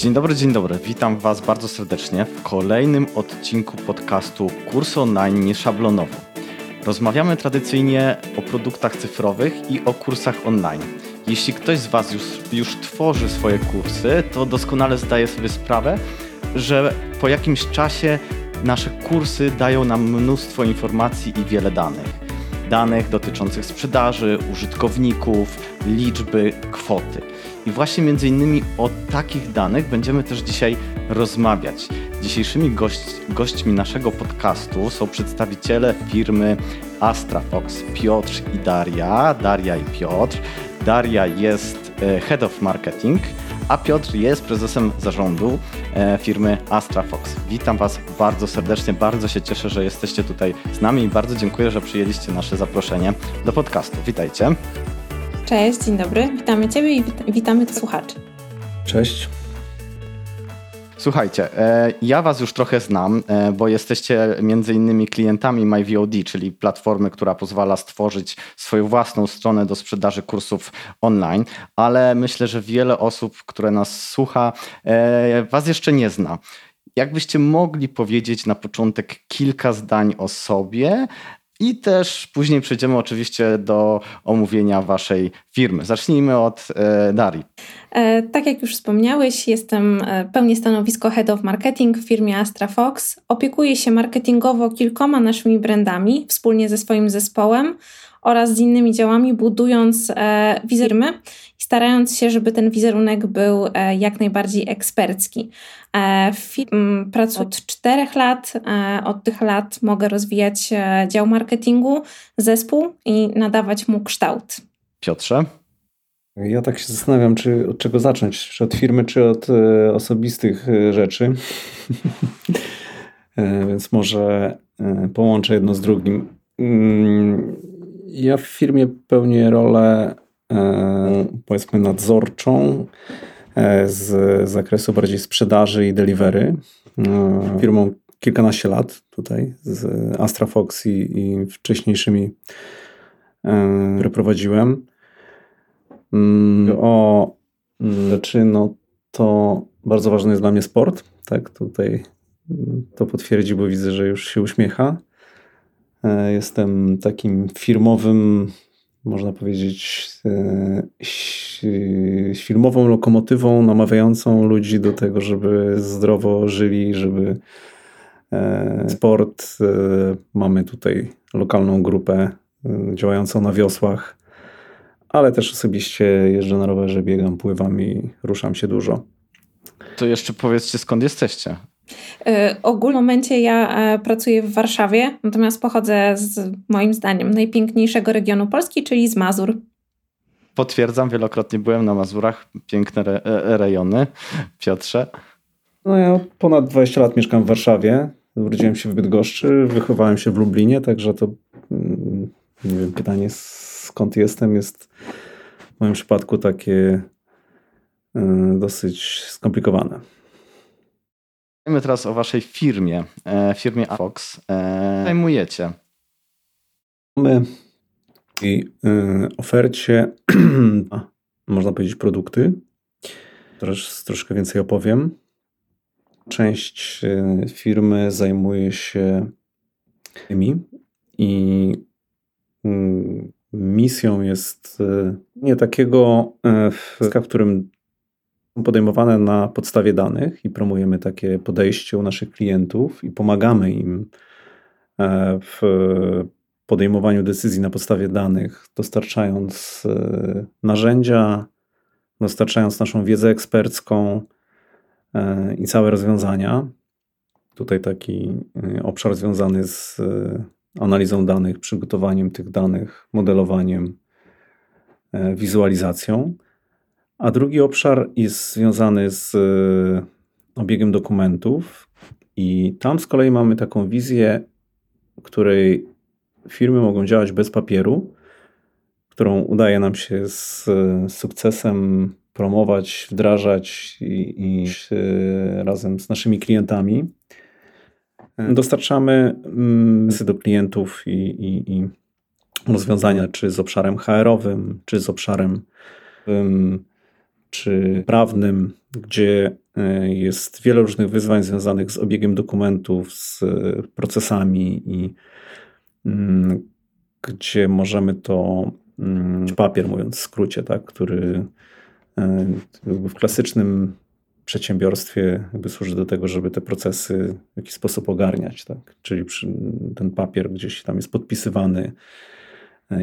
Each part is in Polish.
Dzień dobry, dzień dobry. Witam Was bardzo serdecznie w kolejnym odcinku podcastu Kurs Online Nieszablonowo. Rozmawiamy tradycyjnie o produktach cyfrowych i o kursach online. Jeśli ktoś z Was już, już tworzy swoje kursy, to doskonale zdaje sobie sprawę, że po jakimś czasie nasze kursy dają nam mnóstwo informacji i wiele danych. Danych dotyczących sprzedaży, użytkowników, liczby, kwoty. I właśnie między innymi o takich danych będziemy też dzisiaj rozmawiać. Dzisiejszymi gość, gośćmi naszego podcastu są przedstawiciele firmy AstraFox, Piotr i Daria. Daria i Piotr. Daria jest e, Head of Marketing, a Piotr jest prezesem zarządu e, firmy AstraFox. Witam Was bardzo serdecznie, bardzo się cieszę, że jesteście tutaj z nami i bardzo dziękuję, że przyjęliście nasze zaproszenie do podcastu. Witajcie. Cześć, dzień dobry. Witamy Ciebie i witamy słuchaczy. Cześć. Słuchajcie, e, ja Was już trochę znam, e, bo jesteście między innymi klientami MyVOD, czyli platformy, która pozwala stworzyć swoją własną stronę do sprzedaży kursów online, ale myślę, że wiele osób, które nas słucha, e, Was jeszcze nie zna. Jakbyście mogli powiedzieć na początek kilka zdań o sobie, i też później przejdziemy oczywiście do omówienia Waszej firmy. Zacznijmy od e, Darii. E, tak jak już wspomniałeś, jestem e, pełnię stanowisko Head of Marketing w firmie Astra Fox. Opiekuję się marketingowo kilkoma naszymi brandami wspólnie ze swoim zespołem oraz z innymi działami, budując e, firmy starając się, żeby ten wizerunek był e, jak najbardziej ekspercki. E, pracuję od czterech lat. E, od tych lat mogę rozwijać dział marketingu, zespół i nadawać mu kształt. Piotrze? Ja tak się zastanawiam, czy od czego zacząć? Czy od firmy, czy od osobistych rzeczy? więc może połączę jedno z drugim. Mm, ja w firmie pełnię rolę powiedzmy nadzorczą z zakresu bardziej sprzedaży i delivery. Firmą kilkanaście lat tutaj z Astra Fox i, i wcześniejszymi, które prowadziłem. Mm, o rzeczy, no to bardzo ważny jest dla mnie sport. Tak, tutaj mm, to potwierdzi, bo widzę, że już się uśmiecha. E, jestem takim firmowym, można powiedzieć, e, filmową lokomotywą namawiającą ludzi do tego, żeby zdrowo żyli, żeby e, sport. Mamy tutaj lokalną grupę działającą na wiosłach ale też osobiście jeżdżę na rowerze, biegam, pływam i ruszam się dużo. To jeszcze powiedzcie, skąd jesteście? W ogólnym momencie ja e, pracuję w Warszawie, natomiast pochodzę z moim zdaniem najpiękniejszego regionu Polski, czyli z Mazur. Potwierdzam, wielokrotnie byłem na Mazurach, piękne re e, rejony. Piotrze? No ja ponad 20 lat mieszkam w Warszawie. Urodziłem się w Bydgoszczy, wychowałem się w Lublinie, także to mm, nie wiem, pytanie skąd jestem, jest w moim przypadku takie y, dosyć skomplikowane. Mówimy teraz o waszej firmie, e, firmie Fox. E, zajmujecie? Mamy i y, ofercie, można powiedzieć, produkty. Trosz, troszkę więcej opowiem. Część y, firmy zajmuje się tymi i mm, misją jest e, nie takiego, e, w którym podejmowane na podstawie danych i promujemy takie podejście u naszych klientów i pomagamy im e, w podejmowaniu decyzji na podstawie danych, dostarczając narzędzia, dostarczając naszą wiedzę ekspercką i całe rozwiązania. Tutaj taki obszar związany z analizą danych, przygotowaniem tych danych, modelowaniem, e, wizualizacją. A drugi obszar jest związany z e, obiegiem dokumentów, i tam z kolei mamy taką wizję, której firmy mogą działać bez papieru, którą udaje nam się z sukcesem promować, wdrażać i, i razem z naszymi klientami. Dostarczamy mm, do klientów i, i, i rozwiązania, czy z obszarem HR-owym, czy z obszarem czy prawnym, gdzie e, jest wiele różnych wyzwań związanych z obiegiem dokumentów, z procesami i mm, gdzie możemy to mm, papier, mówiąc w skrócie, tak, który e, w klasycznym przedsiębiorstwie jakby służy do tego, żeby te procesy w jakiś sposób ogarniać. Tak? Czyli ten papier gdzieś tam jest podpisywany e,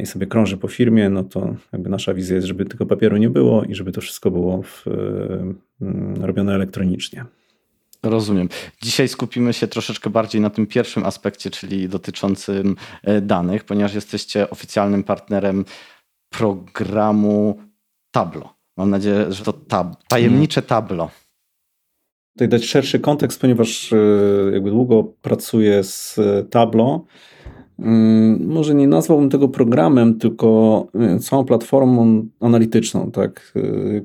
i sobie krąży po firmie, no to jakby nasza wizja jest, żeby tego papieru nie było i żeby to wszystko było w, e, robione elektronicznie. Rozumiem. Dzisiaj skupimy się troszeczkę bardziej na tym pierwszym aspekcie, czyli dotyczącym e, danych, ponieważ jesteście oficjalnym partnerem programu Tablo. Mam nadzieję, że to tab tajemnicze Tablo tutaj dać szerszy kontekst, ponieważ e, jakby długo pracuję z e, Tableau. Mm, może nie nazwałbym tego programem, tylko całą platformą analityczną, tak,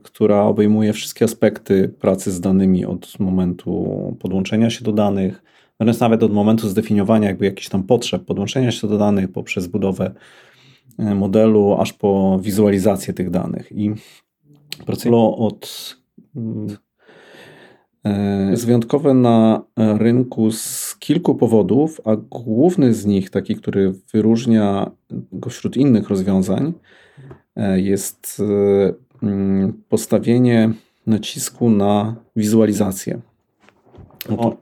która obejmuje wszystkie aspekty pracy z danymi od momentu podłączenia się do danych, wręcz nawet od momentu zdefiniowania jakby jakichś tam potrzeb podłączenia się do danych poprzez budowę modelu, aż po wizualizację tych danych. I pracuję od mm, jest wyjątkowe na rynku z kilku powodów, a główny z nich, taki, który wyróżnia go wśród innych rozwiązań, e, jest e, mm, postawienie nacisku na wizualizację. To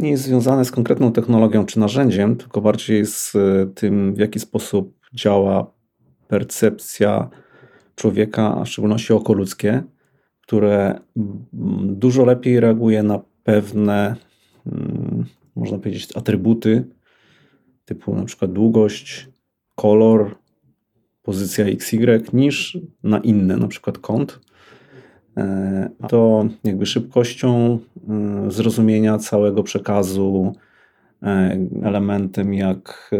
nie jest związane z konkretną technologią czy narzędziem, tylko bardziej z tym, w jaki sposób działa percepcja człowieka, a w szczególności oko ludzkie które dużo lepiej reaguje na pewne, mm, można powiedzieć, atrybuty typu na przykład długość, kolor, pozycja XY niż na inne, na przykład kąt. E, to jakby szybkością e, zrozumienia całego przekazu, e, elementem jak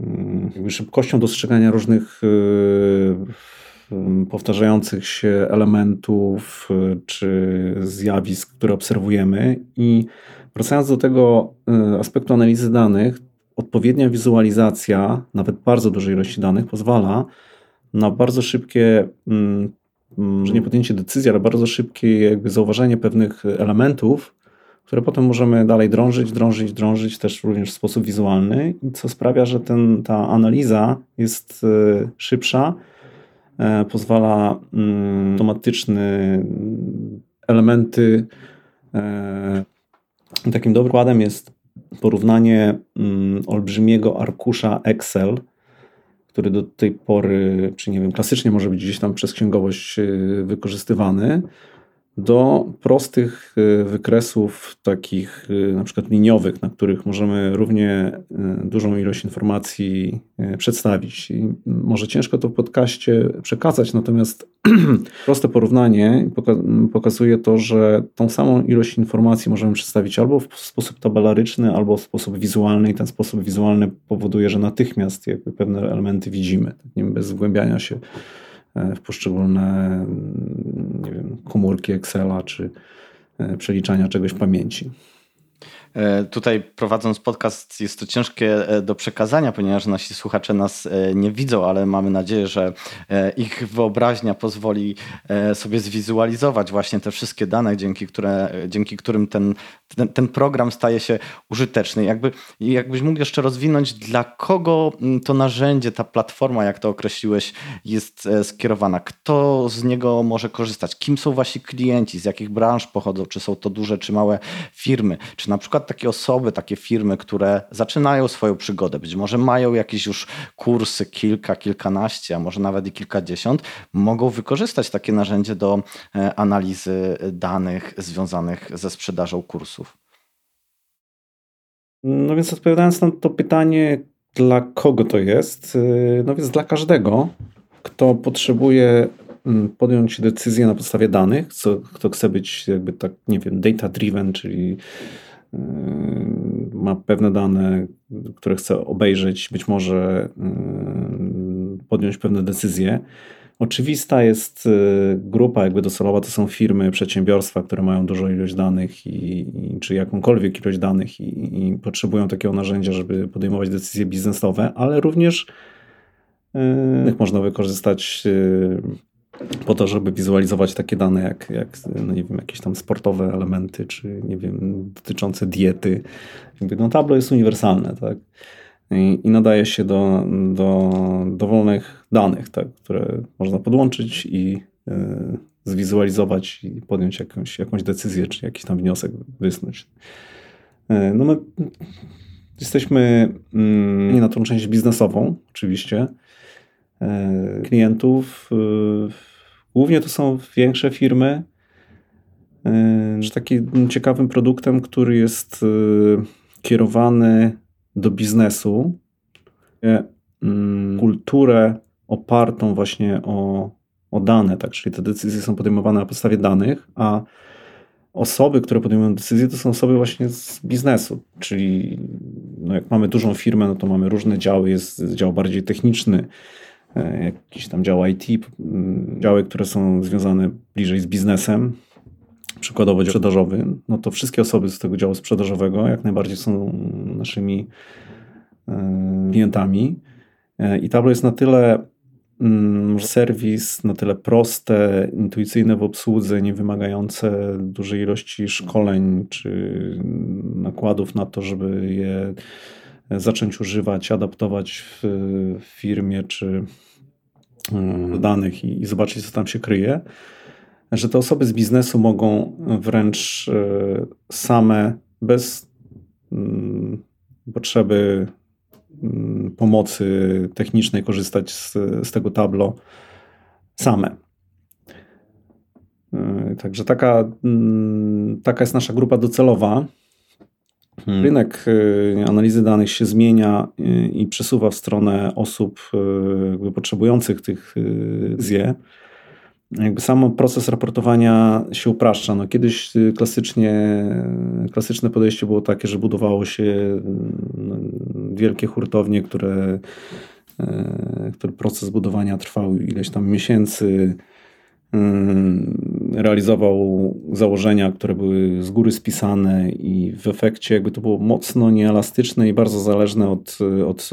mm, szybkością dostrzegania różnych powtarzających się elementów y, czy zjawisk, które obserwujemy. I wracając do tego y, aspektu analizy danych, odpowiednia wizualizacja, nawet bardzo dużej ilości danych, pozwala na bardzo szybkie, mm, mm, że nie podjęcie decyzji, ale bardzo szybkie jakby zauważenie pewnych elementów, które potem możemy dalej drążyć, drążyć, drążyć też również w sposób wizualny, co sprawia, że ten, ta analiza jest y, szybsza pozwala mm, automatyczny elementy. E, takim dobrym przykładem jest porównanie mm, olbrzymiego arkusza Excel, który do tej pory, czy nie wiem, klasycznie może być gdzieś tam przez księgowość e, wykorzystywany, do prostych y, wykresów takich y, na przykład liniowych, na których możemy równie y, dużą ilość informacji przedstawić. I może ciężko to w podcaście przekazać, natomiast proste porównanie pokazuje to, że tą samą ilość informacji możemy przedstawić albo w sposób tabelaryczny, albo w sposób wizualny i ten sposób wizualny powoduje, że natychmiast jakby pewne elementy widzimy, bez zgłębiania się w poszczególne mm, nie wiem, komórki Excela czy e, przeliczania czegoś w pamięci. E, tutaj prowadząc podcast jest to ciężkie e, do przekazania, ponieważ nasi słuchacze nas e, nie widzą, ale mamy nadzieję, że ich wyobraźnia pozwoli sobie zwizualizować właśnie te wszystkie dane, dzięki, które, dzięki którym ten, ten, ten program staje się użyteczny. Jakby, jakbyś mógł jeszcze rozwinąć, dla kogo to narzędzie, ta platforma, jak to określiłeś, jest skierowana? Kto z niego może korzystać? Kim są wasi klienci? Z jakich branż pochodzą? Czy są to duże, czy małe firmy? Czy na przykład takie osoby, takie firmy, które zaczynają swoją przygodę, być może mają jakieś już kursy, kilka, kilkanaście, a może nawet i kilkadziesiąt, mogą wykorzystać takie narzędzie do e, analizy danych związanych ze sprzedażą kursów. No więc odpowiadając na to pytanie, dla kogo to jest? E, no więc dla każdego, kto potrzebuje mm, podjąć decyzję na podstawie danych, co, kto chce być jakby tak, nie wiem, data driven, czyli Yy, ma pewne dane, które chce obejrzeć, być może yy, podjąć pewne decyzje. Oczywista jest yy, grupa jakby docelowa, to są firmy, przedsiębiorstwa, które mają dużą ilość danych i, i czy jakąkolwiek ilość danych i, i, potrzebują takiego narzędzia, żeby podejmować decyzje biznesowe, ale również można wykorzystać po to, żeby wizualizować takie dane jak, jak no nie wiem, jakieś tam sportowe elementy, czy nie wiem, dotyczące diety. Jakby no Tableau jest uniwersalne, tak? I, i nadaje się do, do dowolnych danych, tak? które można podłączyć i y, zwizualizować i podjąć jakąś, jakąś decyzję, czy jakiś tam wniosek wysnuć. Y, no my jesteśmy y, nie na tą część biznesową, oczywiście, klientów Głównie to są większe firmy, że takim ciekawym produktem, który jest kierowany do biznesu, mm, kulturę opartą właśnie o, o dane, tak? czyli te decyzje są podejmowane na podstawie danych, a osoby, które podejmują decyzje, to są osoby właśnie z biznesu, czyli no jak mamy dużą firmę, no to mamy różne działy, jest dział bardziej techniczny, E, jakiś tam dział IT, działy, które są związane bliżej z biznesem, przykładowo sprzedażowy, no to wszystkie osoby z tego działu sprzedażowego jak najbardziej są naszymi e, klientami. E, I Tableau jest na tyle mm, serwis, na tyle proste, intuicyjne w obsłudze, nie wymagające dużej ilości szkoleń czy nakładów na to, żeby je zacząć używać, adaptować w, firmie czy mm, danych i zobaczyć, co tam się kryje, że te osoby z biznesu mogą wręcz e, same, bez mm, potrzeby mm, pomocy technicznej korzystać z, z tego tablo same. E, także taka, taka jest nasza grupa docelowa. Hmm. Rynek y, analizy danych się zmienia i przesuwa w stronę osób potrzebujących tych ZIE. Jakby sam proces raportowania się upraszcza. No kiedyś klasycznie, klasyczne podejście było takie, że budowało się no, wielkie hurtownie, które, który proces budowania trwał ileś tam miesięcy, realizował założenia, które były z góry spisane i w efekcie jakby to było mocno nieelastyczne i bardzo zależne od, od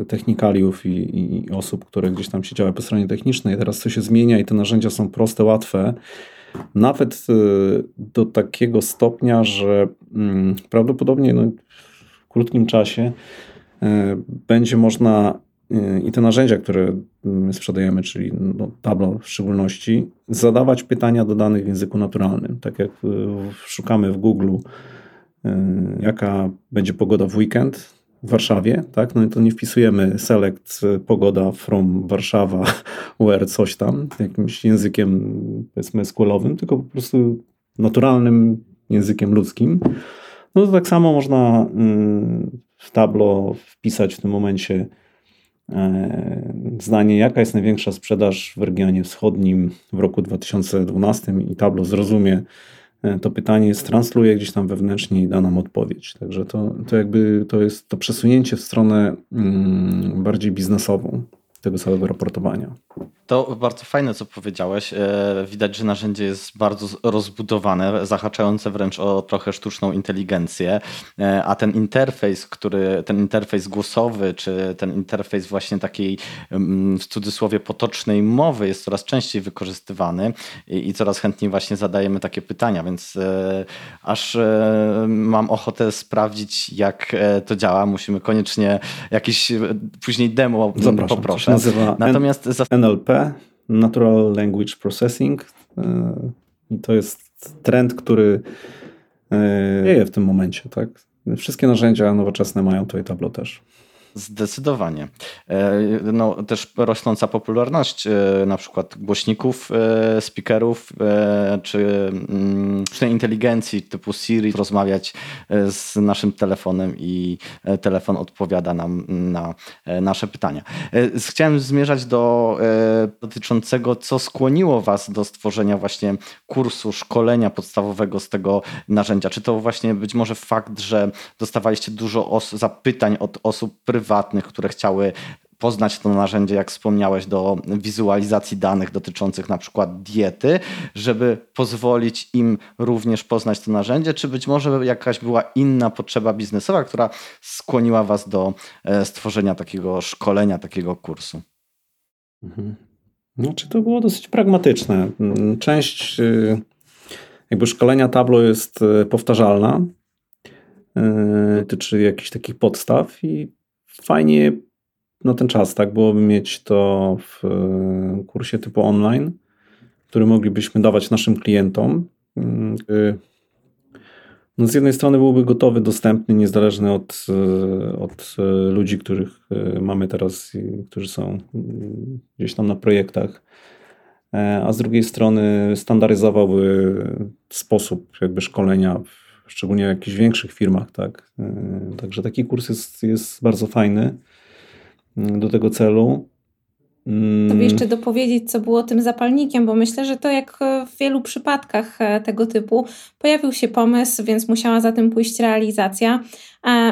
e, technikaliów i, i osób, które gdzieś tam siedziały po stronie technicznej. Teraz to się zmienia i te narzędzia są proste, łatwe. Nawet e, do takiego stopnia, że mm, prawdopodobnie no, w krótkim czasie e, będzie można i te narzędzia, które my sprzedajemy, czyli no, Tableau w szczególności, zadawać pytania do danych w języku naturalnym. Tak jak y, szukamy w Google, y, jaka będzie pogoda w weekend w Warszawie, tak? no to nie wpisujemy select pogoda from Warszawa where coś tam, jakimś językiem powiedzmy SQL-owym, tylko po prostu naturalnym językiem ludzkim. No to tak samo można y, w Tableau wpisać w tym momencie zdanie, jaka jest największa sprzedaż w regionie wschodnim w roku 2012 i Tableau zrozumie e, to pytanie, transluje gdzieś tam wewnętrznie i da nam odpowiedź. Także to, to jakby to jest to przesunięcie w stronę mm, bardziej biznesową tego całego raportowania. To bardzo fajne, co powiedziałeś. E, widać, że narzędzie jest bardzo rozbudowane, zahaczające wręcz o trochę sztuczną inteligencję, e, a ten interfejs, który, ten interfejs głosowy, czy ten interfejs właśnie takiej mm, w cudzysłowie potocznej mowy jest coraz częściej wykorzystywany i, coraz chętniej właśnie zadajemy takie pytania, więc e, aż mam ochotę sprawdzić, jak to działa. Musimy koniecznie jakiś później demo Zapraszam, poproszę. Natomiast NLP Natural Language Processing. E, I to jest trend, który e, dzieje w tym momencie. Tak? Wszystkie narzędzia nowoczesne mają to i Tableau też. Zdecydowanie. E, no, też rosnąca popularność e, na przykład głośników, e, speakerów czy mm, sztucznej inteligencji typu Siri, rozmawiać z naszym telefonem i telefon odpowiada nam na nasze pytania. Chciałem zmierzać do dotyczącego, co skłoniło Was do stworzenia właśnie kursu, szkolenia podstawowego z tego narzędzia. Czy to właśnie być może fakt, że dostawaliście dużo zapytań od osób prywatnych, prywatnych, które chciały poznać to narzędzie, jak wspomniałeś, do wizualizacji danych dotyczących na przykład diety, żeby pozwolić im również poznać to narzędzie, czy być może jakaś była inna potrzeba biznesowa, która skłoniła Was do e, stworzenia takiego szkolenia, takiego kursu? Mhm. Znaczy to było dosyć pragmatyczne. Część y, jakby szkolenia Tableau jest y, powtarzalna, dotyczy jakichś takich podstaw i fajnie na ten czas tak byłoby mieć to w kursie typu online, który moglibyśmy dawać naszym klientom. No z jednej strony byłby gotowy, dostępny, niezależny od, od ludzi, których mamy teraz, którzy są gdzieś tam na projektach, a z drugiej strony standaryzowałby sposób jakby szkolenia, szczególnie w jakichś większych firmach, tak. Także taki kurs jest, jest bardzo fajny do tego celu. Tobie mm. jeszcze dopowiedzieć, co było tym zapalnikiem, bo myślę, że to jak w wielu przypadkach e, tego typu pojawił się pomysł, więc musiała za tym pójść realizacja.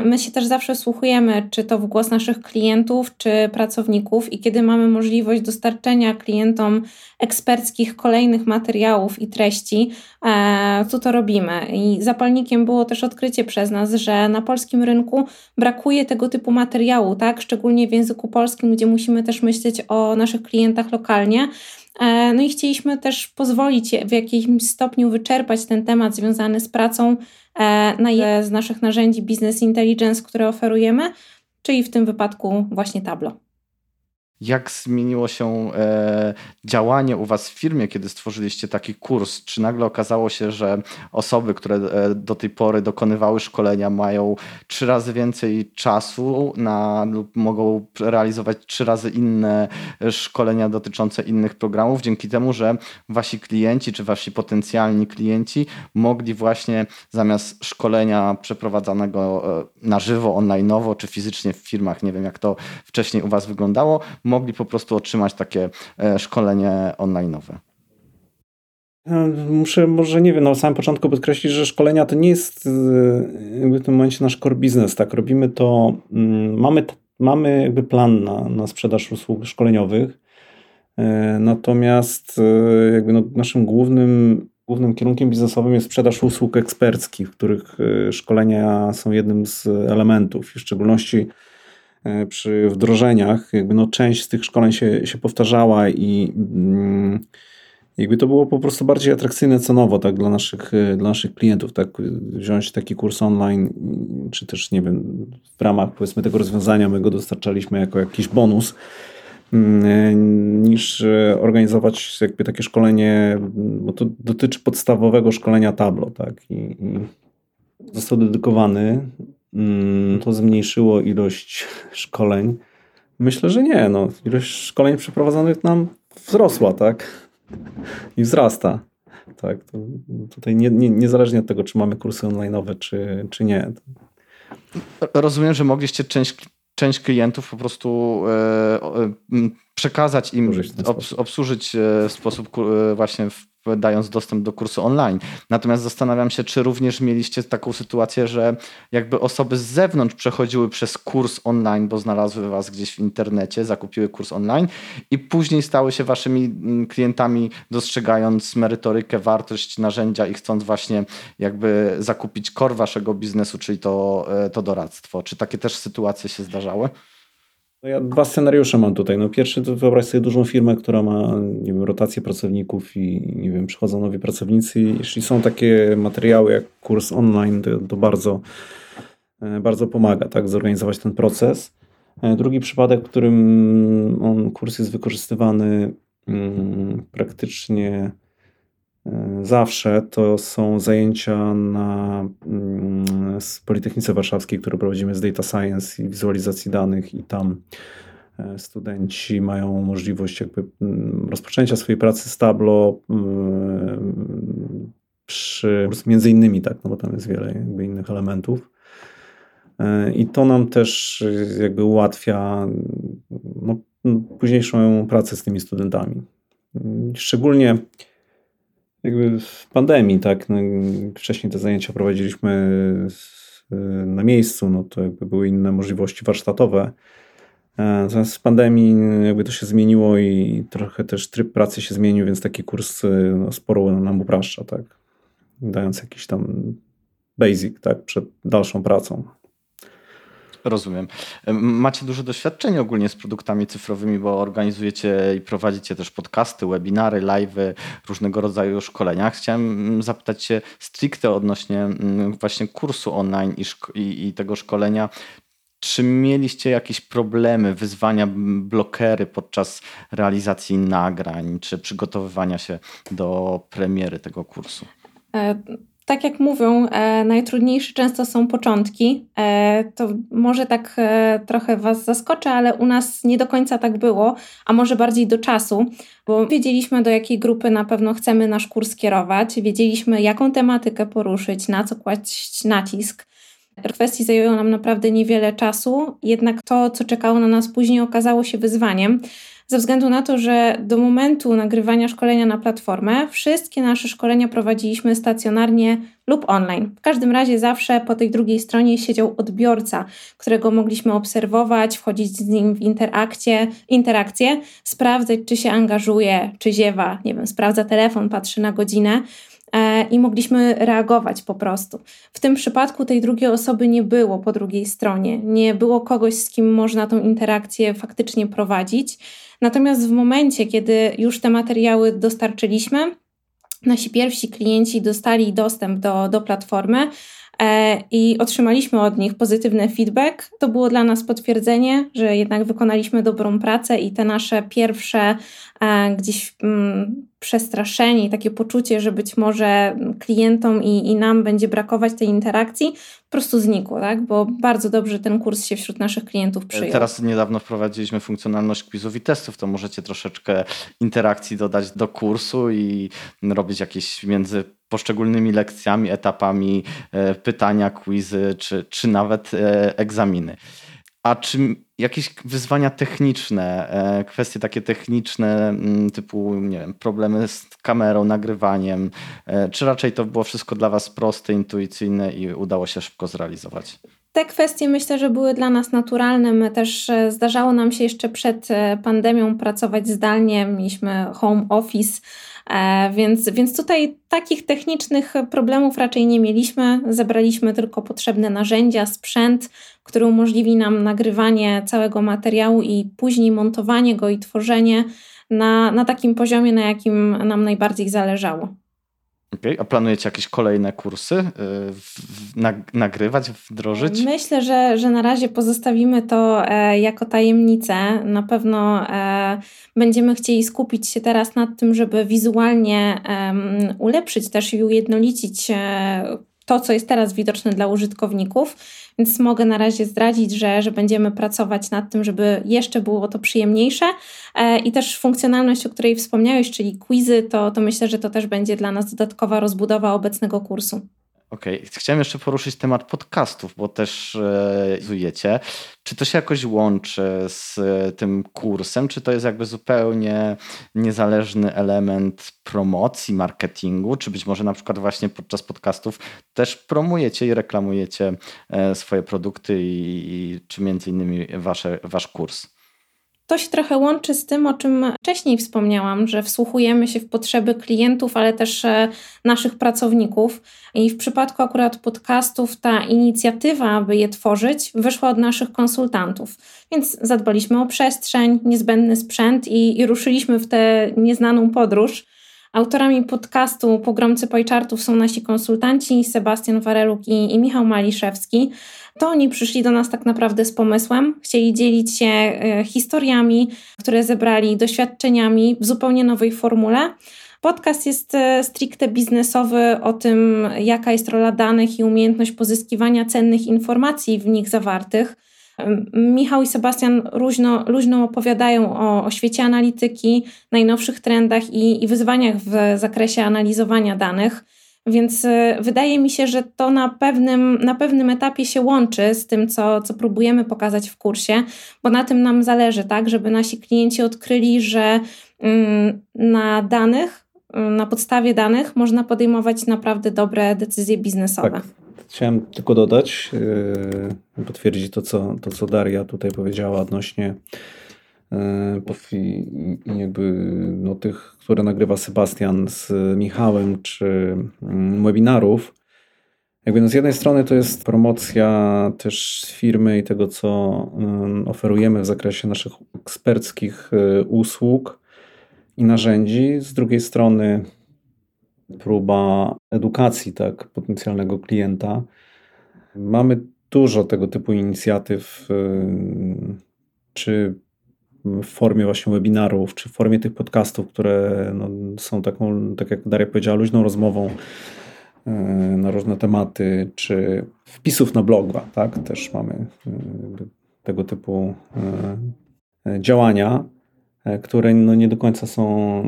My się też zawsze słuchujemy, czy to w głos naszych klientów, czy pracowników, i kiedy mamy możliwość dostarczenia klientom eksperckich kolejnych materiałów i treści, e, to to robimy. I zapalnikiem było też odkrycie przez nas, że na polskim rynku brakuje tego typu materiału, tak? Szczególnie w języku polskim, gdzie musimy też myśleć o naszych klientach lokalnie. E, no i chcieliśmy też pozwolić w jakimś stopniu wyczerpać ten temat związany z pracą e, na jedne z naszych narzędzi Business Intelligence, które oferujemy, czyli w tym wypadku właśnie Tableau jak zmieniło się e, działanie u Was w firmie, kiedy stworzyliście taki kurs? Czy nagle okazało się, że osoby, które e, do tej pory dokonywały szkolenia, mają trzy razy więcej czasu na, lub mogą realizować trzy razy inne szkolenia dotyczące innych programów, dzięki temu, że Wasi klienci czy Wasi potencjalni klienci mogli właśnie zamiast szkolenia przeprowadzanego e, na żywo, online'owo czy fizycznie w firmach, nie wiem jak to wcześniej u Was wyglądało, mogli po prostu otrzymać takie e, szkolenie online'owe? E, muszę może, nie wiem, na samym początku podkreślić, że szkolenia to nie jest e, jakby w tym momencie nasz core business, tak? Robimy to, mm, mamy, mamy jakby plan na, na sprzedaż usług szkoleniowych, natomiast jakby no naszym głównym, głównym kierunkiem biznesowym jest sprzedaż usług eksperckich, w których szkolenia są jednym z elementów, w szczególności E, przy wdrożeniach, jakby no część z tych szkoleń się, się powtarzała i mm, jakby to było po prostu bardziej atrakcyjne cenowo tak, dla, naszych, e, dla naszych klientów, tak, wziąć taki kurs online, czy też nie wiem, w ramach powiedzmy tego rozwiązania my go dostarczaliśmy jako jakiś bonus, mm, e, niż organizować jakby takie szkolenie, bo to dotyczy podstawowego szkolenia Tableau, tak, i, i został dedykowany to zmniejszyło ilość szkoleń? Myślę, że nie. No, ilość szkoleń przeprowadzonych nam wzrosła, tak? I wzrasta. Tak, to tutaj nie, nie, niezależnie od tego, czy mamy kursy online'owe, czy, czy nie. Rozumiem, że mogliście część, część klientów po prostu e, e, przekazać im, obsłużyć e, w sposób właśnie w dając dostęp do kursu online. Natomiast zastanawiam się, czy również mieliście taką sytuację, że jakby osoby z zewnątrz przechodziły przez kurs online, bo znalazły was gdzieś w internecie, zakupiły kurs online i później stały się waszymi mm, klientami, dostrzegając merytorykę, wartość narzędzia i chcąc właśnie jakby zakupić core waszego biznesu, czyli to, e, to doradztwo. Czy takie też sytuacje się zdarzały? No ja dwa scenariusze mam tutaj. No pierwszy to wyobraź sobie dużą firmę, która ma nie wiem, rotację pracowników i nie wiem, przychodzą nowi pracownicy. Jeśli są takie materiały jak kurs online, to, to bardzo, e, bardzo pomaga tak, zorganizować ten proces. E, drugi przypadek, w którym on, kurs jest wykorzystywany mm, praktycznie zawsze to są zajęcia na mm, Politechnice Warszawskiej, które prowadzimy z Data Science i wizualizacji danych i tam e, studenci mają możliwość jakby mm, rozpoczęcia swojej pracy z Tableau mm, przy, między innymi tak, no bo tam jest wiele jakby innych elementów. E, I to nam też jakby ułatwia no, późniejszą pracę z tymi studentami. Szczególnie jakby w pandemii, tak, no, wcześniej te zajęcia prowadziliśmy na miejscu, no to jakby były inne możliwości warsztatowe. E, natomiast w pandemii jakby to się zmieniło i trochę też tryb pracy się zmienił, więc taki kurs no, sporo nam upraszcza, tak, dając jakiś tam basic, tak, przed dalszą pracą. Rozumiem. Macie duże doświadczenie ogólnie z produktami cyfrowymi, bo organizujecie i prowadzicie też podcasty, webinary, live'y, różnego rodzaju szkolenia. Chciałem zapytać się stricte odnośnie właśnie kursu online i, i, i tego szkolenia. Czy mieliście jakieś problemy, wyzwania, blokery podczas realizacji nagrań, czy przygotowywania się do premiery tego kursu? Tak jak mówią, e, najtrudniejsze często są początki. E, to może tak e, trochę Was zaskoczę, ale u nas nie do końca tak było, a może bardziej do czasu, bo wiedzieliśmy, do jakiej grupy na pewno chcemy nasz kurs kierować, wiedzieliśmy, jaką tematykę poruszyć, na co kłaść nacisk. Kwestii zajęło nam naprawdę niewiele czasu, jednak to, co czekało na nas później, okazało się wyzwaniem ze względu na to, że do momentu nagrywania szkolenia na platformę wszystkie nasze szkolenia prowadziliśmy stacjonarnie lub online. W każdym razie zawsze po tej drugiej stronie siedział odbiorca, którego mogliśmy obserwować, wchodzić z nim w interakcję, sprawdzać, czy się angażuje, czy ziewa, nie wiem, sprawdza telefon, patrzy na godzinę e, i mogliśmy reagować po prostu. W tym przypadku tej drugiej osoby nie było po drugiej stronie, nie było kogoś, z kim można tą interakcję faktycznie prowadzić. Natomiast w momencie, kiedy już te materiały dostarczyliśmy, nasi pierwsi klienci dostali dostęp do, do platformy, e, i otrzymaliśmy od nich pozytywny feedback. To było dla nas potwierdzenie, że jednak wykonaliśmy dobrą pracę i te nasze pierwsze e, gdzieś mm, przestraszenie i takie poczucie, że być może klientom i, i nam będzie brakować tej interakcji, po prostu znikło, tak? bo bardzo dobrze ten kurs się wśród naszych klientów przyjął. Teraz niedawno wprowadziliśmy funkcjonalność quizów i testów, to możecie troszeczkę interakcji dodać do kursu i robić jakieś między poszczególnymi lekcjami, etapami e, pytania, quizy czy, czy nawet e, egzaminy. A czy jakieś wyzwania techniczne, e, kwestie takie techniczne, typu nie wiem, problemy z kamerą, nagrywaniem, e, czy raczej to było wszystko dla Was proste, intuicyjne i udało się szybko zrealizować? Te kwestie myślę, że były dla nas naturalne. My też e, zdarzało nam się jeszcze przed pandemią pracować zdalnie. Mieliśmy home office, więc, więc tutaj takich technicznych problemów raczej nie mieliśmy. Zebraliśmy tylko potrzebne narzędzia, sprzęt, który umożliwi nam nagrywanie całego materiału i później montowanie go i tworzenie na, na takim poziomie, na jakim nam najbardziej zależało. Okay. A planujecie jakieś kolejne kursy y, nagrywać, wdrożyć? Myślę, że, że na razie pozostawimy to e, jako tajemnicę. Na pewno e, będziemy chcieli skupić się teraz nad tym, żeby wizualnie ulepszyć też i ujednolicić e, to, co jest teraz widoczne dla użytkowników, więc mogę na razie zdradzić, że, że będziemy pracować nad tym, żeby jeszcze było to przyjemniejsze e, i też funkcjonalność, o której wspomniałeś, czyli quizy, to, to myślę, że to też będzie dla nas dodatkowa rozbudowa obecnego kursu. Okej, okay. chciałem jeszcze poruszyć temat podcastów, bo też e, Czy to się jakoś łączy z e, tym kursem, czy to jest jakby zupełnie niezależny element promocji, marketingu, czy być może na przykład właśnie podczas podcastów też promujecie i reklamujecie e, swoje produkty i, i czy między innymi wasze, wasz kurs? To się trochę łączy z tym, o czym wcześniej wspomniałam, że wsłuchujemy się w potrzeby klientów, ale też e, naszych pracowników. I w przypadku akurat podcastów ta inicjatywa, aby je tworzyć, wyszła od naszych konsultantów. Więc zadbaliśmy o przestrzeń, niezbędny sprzęt i, i ruszyliśmy w tę nieznaną podróż. Autorami podcastu Pogromcy Pojczartów są nasi konsultanci Sebastian Wareluk i, i Michał Maliszewski to oni przyszli do nas tak naprawdę z pomysłem. Chcieli dzielić się e, historiami, które zebrali, doświadczeniami w zupełnie nowej formule. Podcast jest e, stricte biznesowy o tym, jaka jest rola danych i umiejętność pozyskiwania cennych informacji w nich zawartych. Michał i Sebastian luźno, luźno opowiadają o, o świecie analityki, najnowszych trendach i, i wyzwaniach w zakresie analizowania danych. Więc y, wydaje mi się, że to na pewnym, na pewnym etapie się łączy z tym, co, co próbujemy pokazać w kursie, bo na tym nam zależy, tak, żeby nasi klienci odkryli, że mm, na danych, na podstawie danych można podejmować naprawdę dobre decyzje biznesowe. Tak. Chciałem tylko dodać, yy, potwierdzić to co, to, co Daria tutaj powiedziała odnośnie E, i, jakby no, tych, które nagrywa Sebastian z Michałem, czy mm, webinarów, Jakby no z jednej strony to jest promocja też firmy i tego, co oferujemy w zakresie naszych eksperckich y, usług i narzędzi. Z drugiej strony próba edukacji tak, potencjalnego klienta. Mamy dużo tego typu inicjatyw, y, czy w formie właśnie webinarów, czy w formie tych podcastów, które no, są taką, tak jak Daria powiedziała, luźną rozmową y, na różne tematy, czy wpisów na bloga, tak? Też mamy y, tego typu działania. E, które no nie do końca są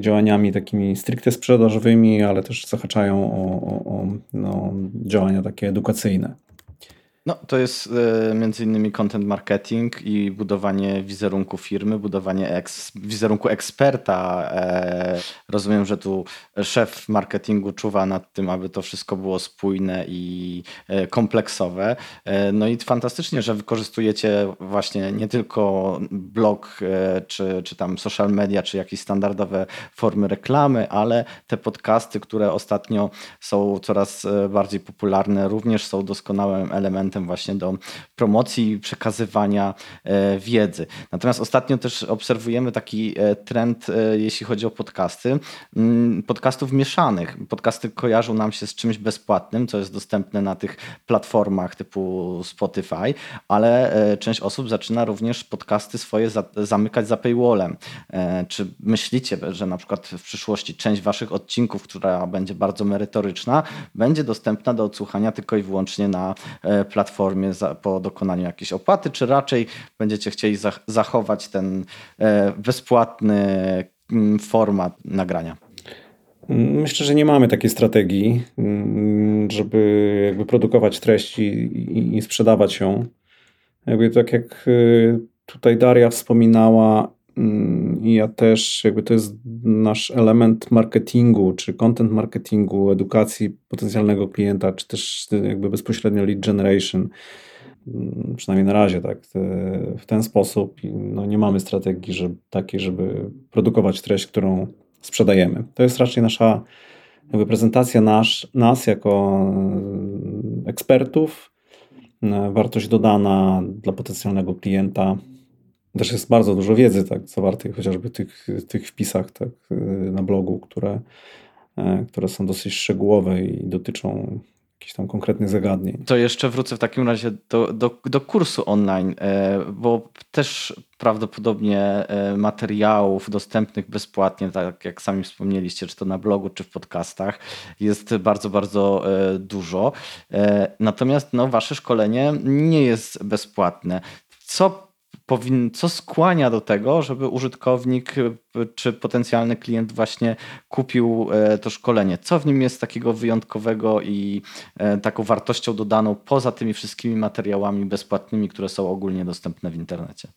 działaniami takimi stricte sprzedażowymi, ale też zahaczają o, o, o no, działania takie edukacyjne. No, to jest e, między innymi content marketing i budowanie wizerunku firmy, budowanie eks, wizerunku eksperta. E, rozumiem, że tu szef marketingu czuwa nad tym, aby to wszystko było spójne i e, kompleksowe. E, no i fantastycznie, że wykorzystujecie właśnie nie tylko blog, e, czy, czy tam social media, czy jakieś standardowe formy reklamy, ale te podcasty, które ostatnio są coraz e, bardziej popularne, również są doskonałym elementem właśnie do promocji i przekazywania e, wiedzy. Natomiast ostatnio też obserwujemy taki e, trend, e, jeśli chodzi o podcasty, mm, podcastów mieszanych. Podcasty kojarzą nam się z czymś bezpłatnym, co jest dostępne na tych platformach typu Spotify, ale część osób zaczyna również podcasty swoje zamykać za paywallem. Czy myślicie, że na przykład w przyszłości część waszych odcinków, która będzie bardzo merytoryczna, będzie dostępna do odsłuchania tylko i wyłącznie na platformie platformie za, po dokonaniu jakiejś opłaty, czy raczej będziecie chcieli zachować ten e, bezpłatny mm, format nagrania? Myślę, że nie mamy takiej strategii, mm, żeby jakby produkować treści i, i sprzedawać ją. Jakby tak jak y, tutaj Daria wspominała, ja też, jakby to jest nasz element marketingu, czy content marketingu, edukacji potencjalnego klienta, czy też jakby bezpośrednio lead generation. Mm, przynajmniej na razie, tak, w ten sposób. No nie mamy strategii że, takiej, żeby produkować treść, którą sprzedajemy. To jest raczej nasza jakby prezentacja nasz, nas jako mm, ekspertów, wartość dodana dla potencjalnego klienta też jest bardzo dużo wiedzy tak, zawartej chociażby tych, tych wpisach tak, na blogu, które, e, które są dosyć szczegółowe i dotyczą jakichś tam konkretnych zagadnień. To jeszcze wrócę w takim razie do, do, do kursu online, e, bo też prawdopodobnie e, materiałów dostępnych bezpłatnie, tak jak sami wspomnieliście, czy to na blogu, czy w podcastach, jest bardzo, bardzo dużo. Natomiast no, wasze szkolenie nie jest bezpłatne. Co powin, co skłania do tego, żeby użytkownik czy potencjalny klient właśnie kupił e, to szkolenie? Co w nim jest takiego wyjątkowego i e, taką wartością dodaną poza tymi wszystkimi materiałami bezpłatnymi, które są ogólnie dostępne w internecie?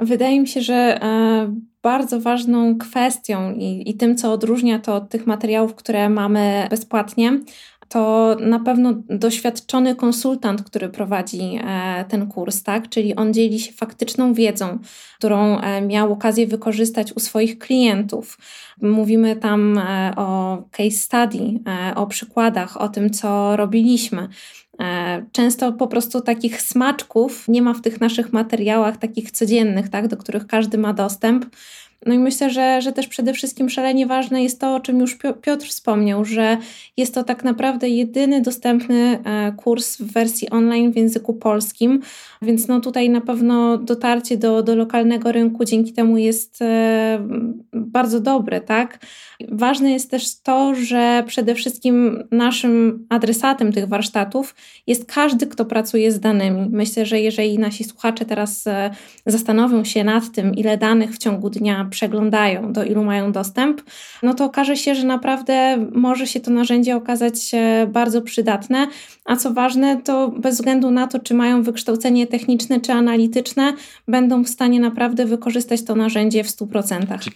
Wydaje mi się, że e, bardzo ważną kwestią i, i tym, co odróżnia to od tych materiałów, które mamy bezpłatnie, to na pewno doświadczony konsultant, który prowadzi e, ten kurs, tak? Czyli on dzieli się faktyczną wiedzą, którą e, miał okazję wykorzystać u swoich klientów. Mówimy tam e, o case study, o przykładach, o tym, co robiliśmy. Często po prostu takich smaczków nie ma w tych naszych materiałach, takich codziennych, tak, do których każdy ma dostęp. No i myślę, że, że też przede wszystkim szalenie ważne jest to, o czym już Piotr wspomniał, że jest to tak naprawdę jedyny dostępny e, kurs w wersji online w języku polskim, więc no tutaj na pewno dotarcie do, do lokalnego rynku dzięki temu jest e, bardzo dobre, tak? Ważne jest też to, że przede wszystkim naszym adresatem tych warsztatów jest każdy, kto pracuje z danymi. Myślę, że jeżeli nasi słuchacze teraz e, zastanowią się nad tym, ile danych w ciągu dnia przeglądają, do ilu mają dostęp, no to okaże się, że naprawdę może się to narzędzie okazać bardzo przydatne, a co ważne, to bez względu na to, czy mają wykształcenie techniczne czy analityczne, będą w stanie naprawdę wykorzystać to narzędzie w 100%. Czyli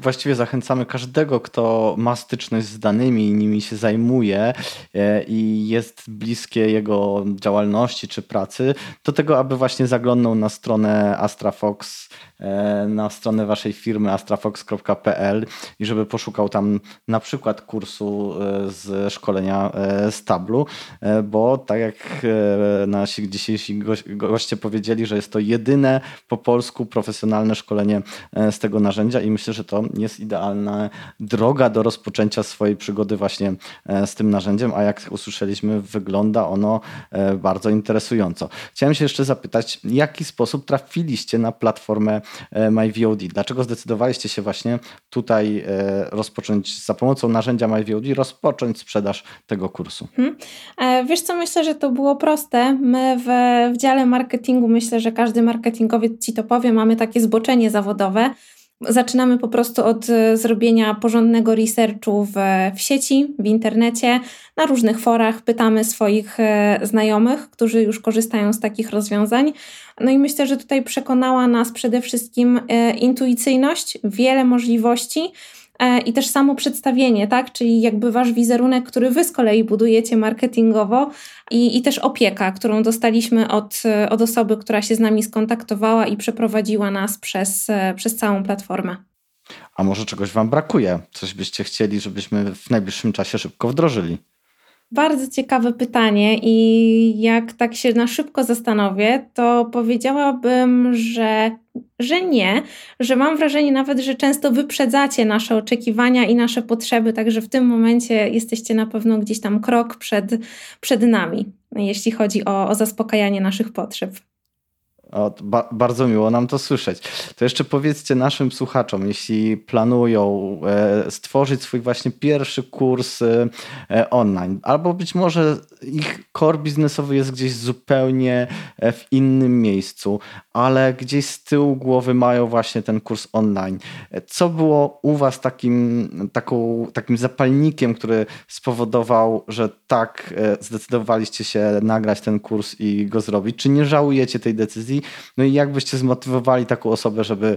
właściwie zachęcamy każdego, kto ma styczność z danymi i nimi się zajmuje e, i jest bliskie jego działalności czy pracy, do tego, aby właśnie zaglądnął na stronę AstraFox, e, na stronę waszej firmy astrafox.pl i żeby poszukał tam na przykład kursu e, z szkolenia z Tablu, bo tak jak nasi dzisiejsi goście powiedzieli, że jest to jedyne po polsku profesjonalne szkolenie z tego narzędzia i myślę, że to jest idealna droga do rozpoczęcia swojej przygody właśnie e, z tym narzędziem, a jak usłyszeliśmy, wygląda ono e, bardzo interesująco. Chciałem się jeszcze zapytać, w jaki sposób trafiliście na platformę e, MyVOD? Dlaczego zdecydowaliście się właśnie tutaj rozpocząć za pomocą narzędzia MyVOD, rozpocząć sprzedaż tego kursu? Hmm. Wiesz co, myślę, że to było proste. My w, w dziale marketingu, myślę, że każdy marketingowiec ci to powie, mamy takie zboczenie zawodowe, Zaczynamy po prostu od e, zrobienia porządnego researchu w, w sieci, w internecie, na różnych forach. Pytamy swoich e, znajomych, którzy już korzystają z takich rozwiązań. No i myślę, że tutaj przekonała nas przede wszystkim e, intuicyjność, wiele możliwości i też samo przedstawienie, tak? Czyli jakby wasz wizerunek, który wy z kolei budujecie marketingowo i, i też opieka, którą dostaliśmy od, od osoby, która się z nami skontaktowała i przeprowadziła nas przez, e, przez całą platformę. A może czegoś wam brakuje? Coś byście chcieli, żebyśmy w najbliższym czasie szybko wdrożyli? Bardzo ciekawe pytanie, i jak tak się na szybko zastanowię, to powiedziałabym, że, że nie, że mam wrażenie nawet, że często wyprzedzacie nasze oczekiwania i nasze potrzeby, także w tym momencie jesteście na pewno gdzieś tam krok przed, przed nami, jeśli chodzi o, o zaspokajanie naszych potrzeb. O, ba bardzo miło nam to słyszeć. To jeszcze powiedzcie naszym słuchaczom, jeśli planują e, stworzyć swój właśnie pierwszy kurs e, online, albo być może ich core biznesowy jest gdzieś zupełnie e, w innym miejscu, ale gdzieś z tyłu głowy mają właśnie ten kurs online. Co było u Was takim, taką, takim zapalnikiem, który spowodował, że tak e, zdecydowaliście się nagrać ten kurs i go zrobić? Czy nie żałujecie tej decyzji? No i jak byście zmotywowali taką osobę, żeby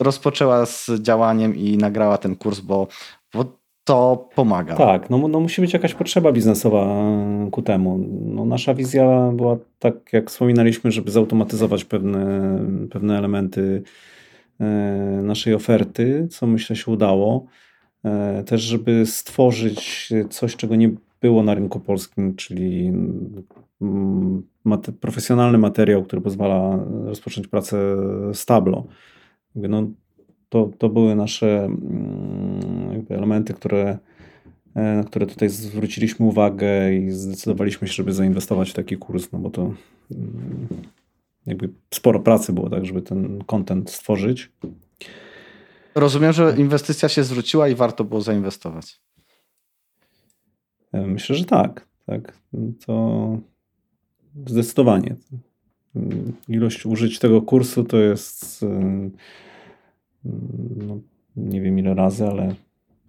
rozpoczęła z działaniem i nagrała ten kurs, bo, bo to pomaga. Tak, no, no musi być jakaś potrzeba biznesowa ku temu. No, nasza wizja była tak, jak wspominaliśmy, żeby zautomatyzować pewne, pewne elementy e, naszej oferty, co myślę się udało. E, też, żeby stworzyć coś, czego nie było na rynku polskim, czyli mm, profesjonalny materiał, który pozwala rozpocząć pracę z Tableau. No, to, to były nasze mm, elementy, które, e, na które tutaj zwróciliśmy uwagę i zdecydowaliśmy się, żeby zainwestować w taki kurs, no bo to mm, jakby sporo pracy było, tak, żeby ten content stworzyć. Rozumiem, że inwestycja się zwróciła i warto było zainwestować. Myślę, że tak. tak. To zdecydowanie. Ilość użyć tego kursu to jest no, nie wiem ile razy, ale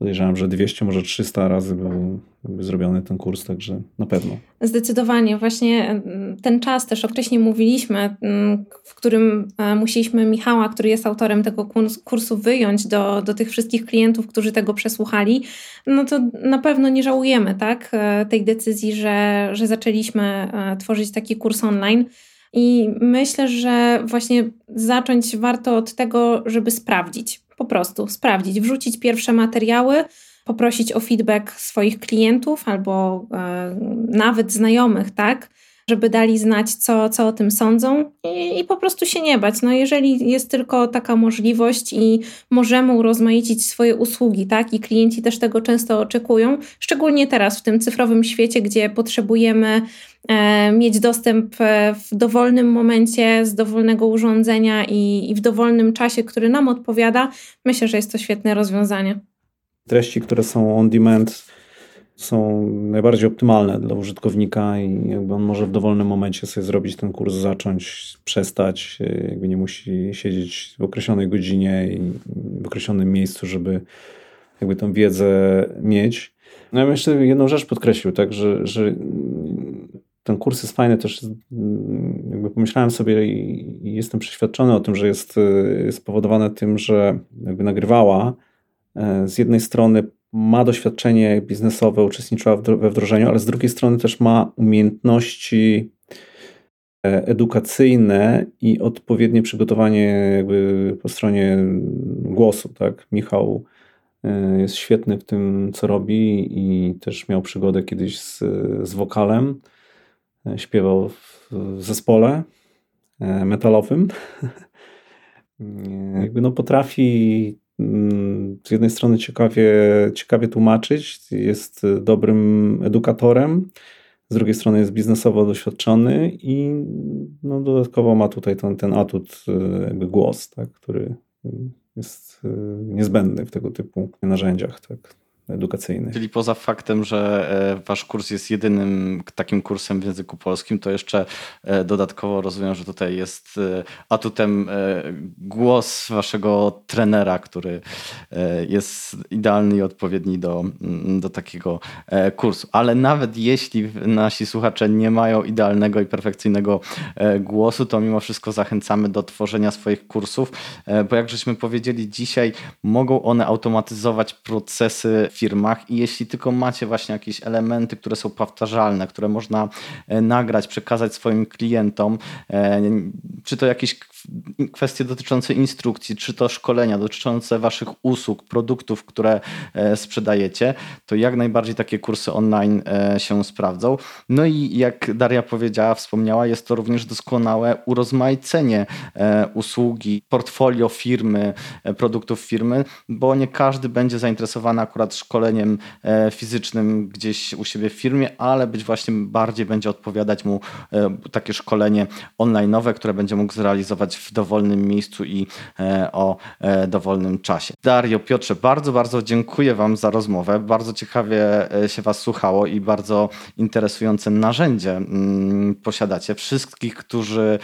podejrzewam, że 200, może 300 razy był, zrobiony ten kurs, także na pewno. Zdecydowanie. Właśnie mm, ten czas też określnie mówiliśmy, mm, w którym e, musieliśmy Michała, który jest autorem tego kursu, wyjąć do, do tych wszystkich klientów, którzy tego przesłuchali, no to na pewno nie żałujemy tak, e, tej decyzji, że, że zaczęliśmy e, tworzyć taki kurs online. I myślę, że właśnie zacząć warto od tego, żeby sprawdzić, po prostu sprawdzić, wrzucić pierwsze materiały, poprosić o feedback swoich klientów albo e, nawet znajomych, tak? Żeby dali znać, co, co o tym sądzą i, i, po prostu się nie bać. No jeżeli jest tylko taka możliwość i możemy urozmaicić swoje usługi, tak, i klienci też tego często oczekują, szczególnie teraz w tym cyfrowym świecie, gdzie potrzebujemy e, mieć dostęp e, w dowolnym momencie z dowolnego urządzenia i, i w dowolnym czasie, który nam odpowiada, myślę, że jest to świetne rozwiązanie. Treści, które są on demand, są najbardziej optymalne dla użytkownika i jakby on może w dowolnym momencie sobie zrobić ten kurs, zacząć, przestać, jakby nie musi siedzieć w określonej godzinie i w określonym miejscu, żeby jakby tą wiedzę mieć. No ja jeszcze jedną rzecz podkreślił, tak, że, że ten kurs jest fajny też, jakby pomyślałem sobie i jestem przeświadczony o tym, że jest spowodowany tym, że jakby nagrywała z jednej strony ma doświadczenie biznesowe, uczestniczyła we wdrożeniu, ale z drugiej strony też ma umiejętności edukacyjne i odpowiednie przygotowanie jakby po stronie głosu. Tak? Michał e, jest świetny w tym, co robi i też miał przygodę kiedyś z, z wokalem. E, śpiewał w zespole e, metalowym. Jakby no potrafi z jednej strony ciekawie, ciekawie tłumaczyć, jest dobrym edukatorem, z drugiej strony jest biznesowo doświadczony i no, dodatkowo ma tutaj ten, ten atut, e, jakby głos, tak, który jest e, niezbędny w tego typu narzędziach. Tak edukacyjny. Czyli poza faktem, że e, wasz kurs jest jedynym takim kursem w języku polskim, to jeszcze e, dodatkowo rozumiem, że tutaj jest e, atutem głos waszego trenera, który jest idealny i odpowiedni do, mm, do takiego kursu. Ale nawet jeśli nasi słuchacze nie mają idealnego i perfekcyjnego głosu, to mimo wszystko zachęcamy do tworzenia swoich kursów, bo jak żeśmy powiedzieli dzisiaj, mogą one automatyzować procesy firmach i jeśli tylko macie właśnie jakieś elementy, które są powtarzalne, które można e, nagrać, przekazać swoim klientom, e, czy to jakieś kwestie dotyczące instrukcji, czy to szkolenia dotyczące waszych usług, produktów, które e, sprzedajecie, to jak najbardziej takie kursy online się sprawdzą. No i jak Daria powiedziała, wspomniała, jest to również doskonałe urozmaicenie usługi, portfolio firmy, produktów firmy, bo nie każdy będzie zainteresowany akurat szkoleniem e, fizycznym gdzieś u siebie w firmie, ale być właśnie bardziej będzie odpowiadać mu e, takie szkolenie online'owe, które będzie mógł zrealizować w dowolnym miejscu i e, o dowolnym czasie. Dario, Piotrze, bardzo, bardzo dziękuję Wam za rozmowę. Bardzo ciekawie się Was słuchało i bardzo interesujące narzędzie mm, posiadacie. Wszystkich, którzy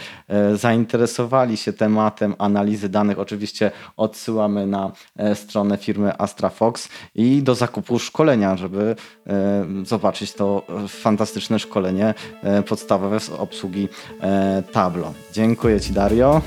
zainteresowali się tematem analizy danych, oczywiście odsyłamy na stronę firmy AstraFox i do zakupu szkolenia, żeby e, zobaczyć to fantastyczne szkolenie e, podstawowe z obsługi e, Tablo. Dziękuję Ci Dario.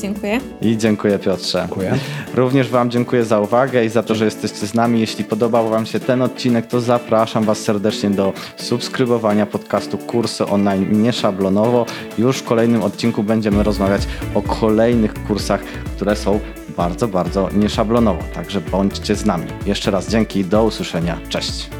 Dziękuję. I dziękuję Piotrze. Dziękuję. Również Wam dziękuję za uwagę i za to, że jesteście z nami. Jeśli podobał Wam się ten odcinek, to zapraszam Was serdecznie do subskrybowania podcastu Kursy Online Nieszablonowo. Już w kolejnym odcinku będziemy rozmawiać o kolejnych kursach, które są bardzo, bardzo nieszablonowo. Także bądźcie z nami. Jeszcze raz dzięki, do usłyszenia. Cześć.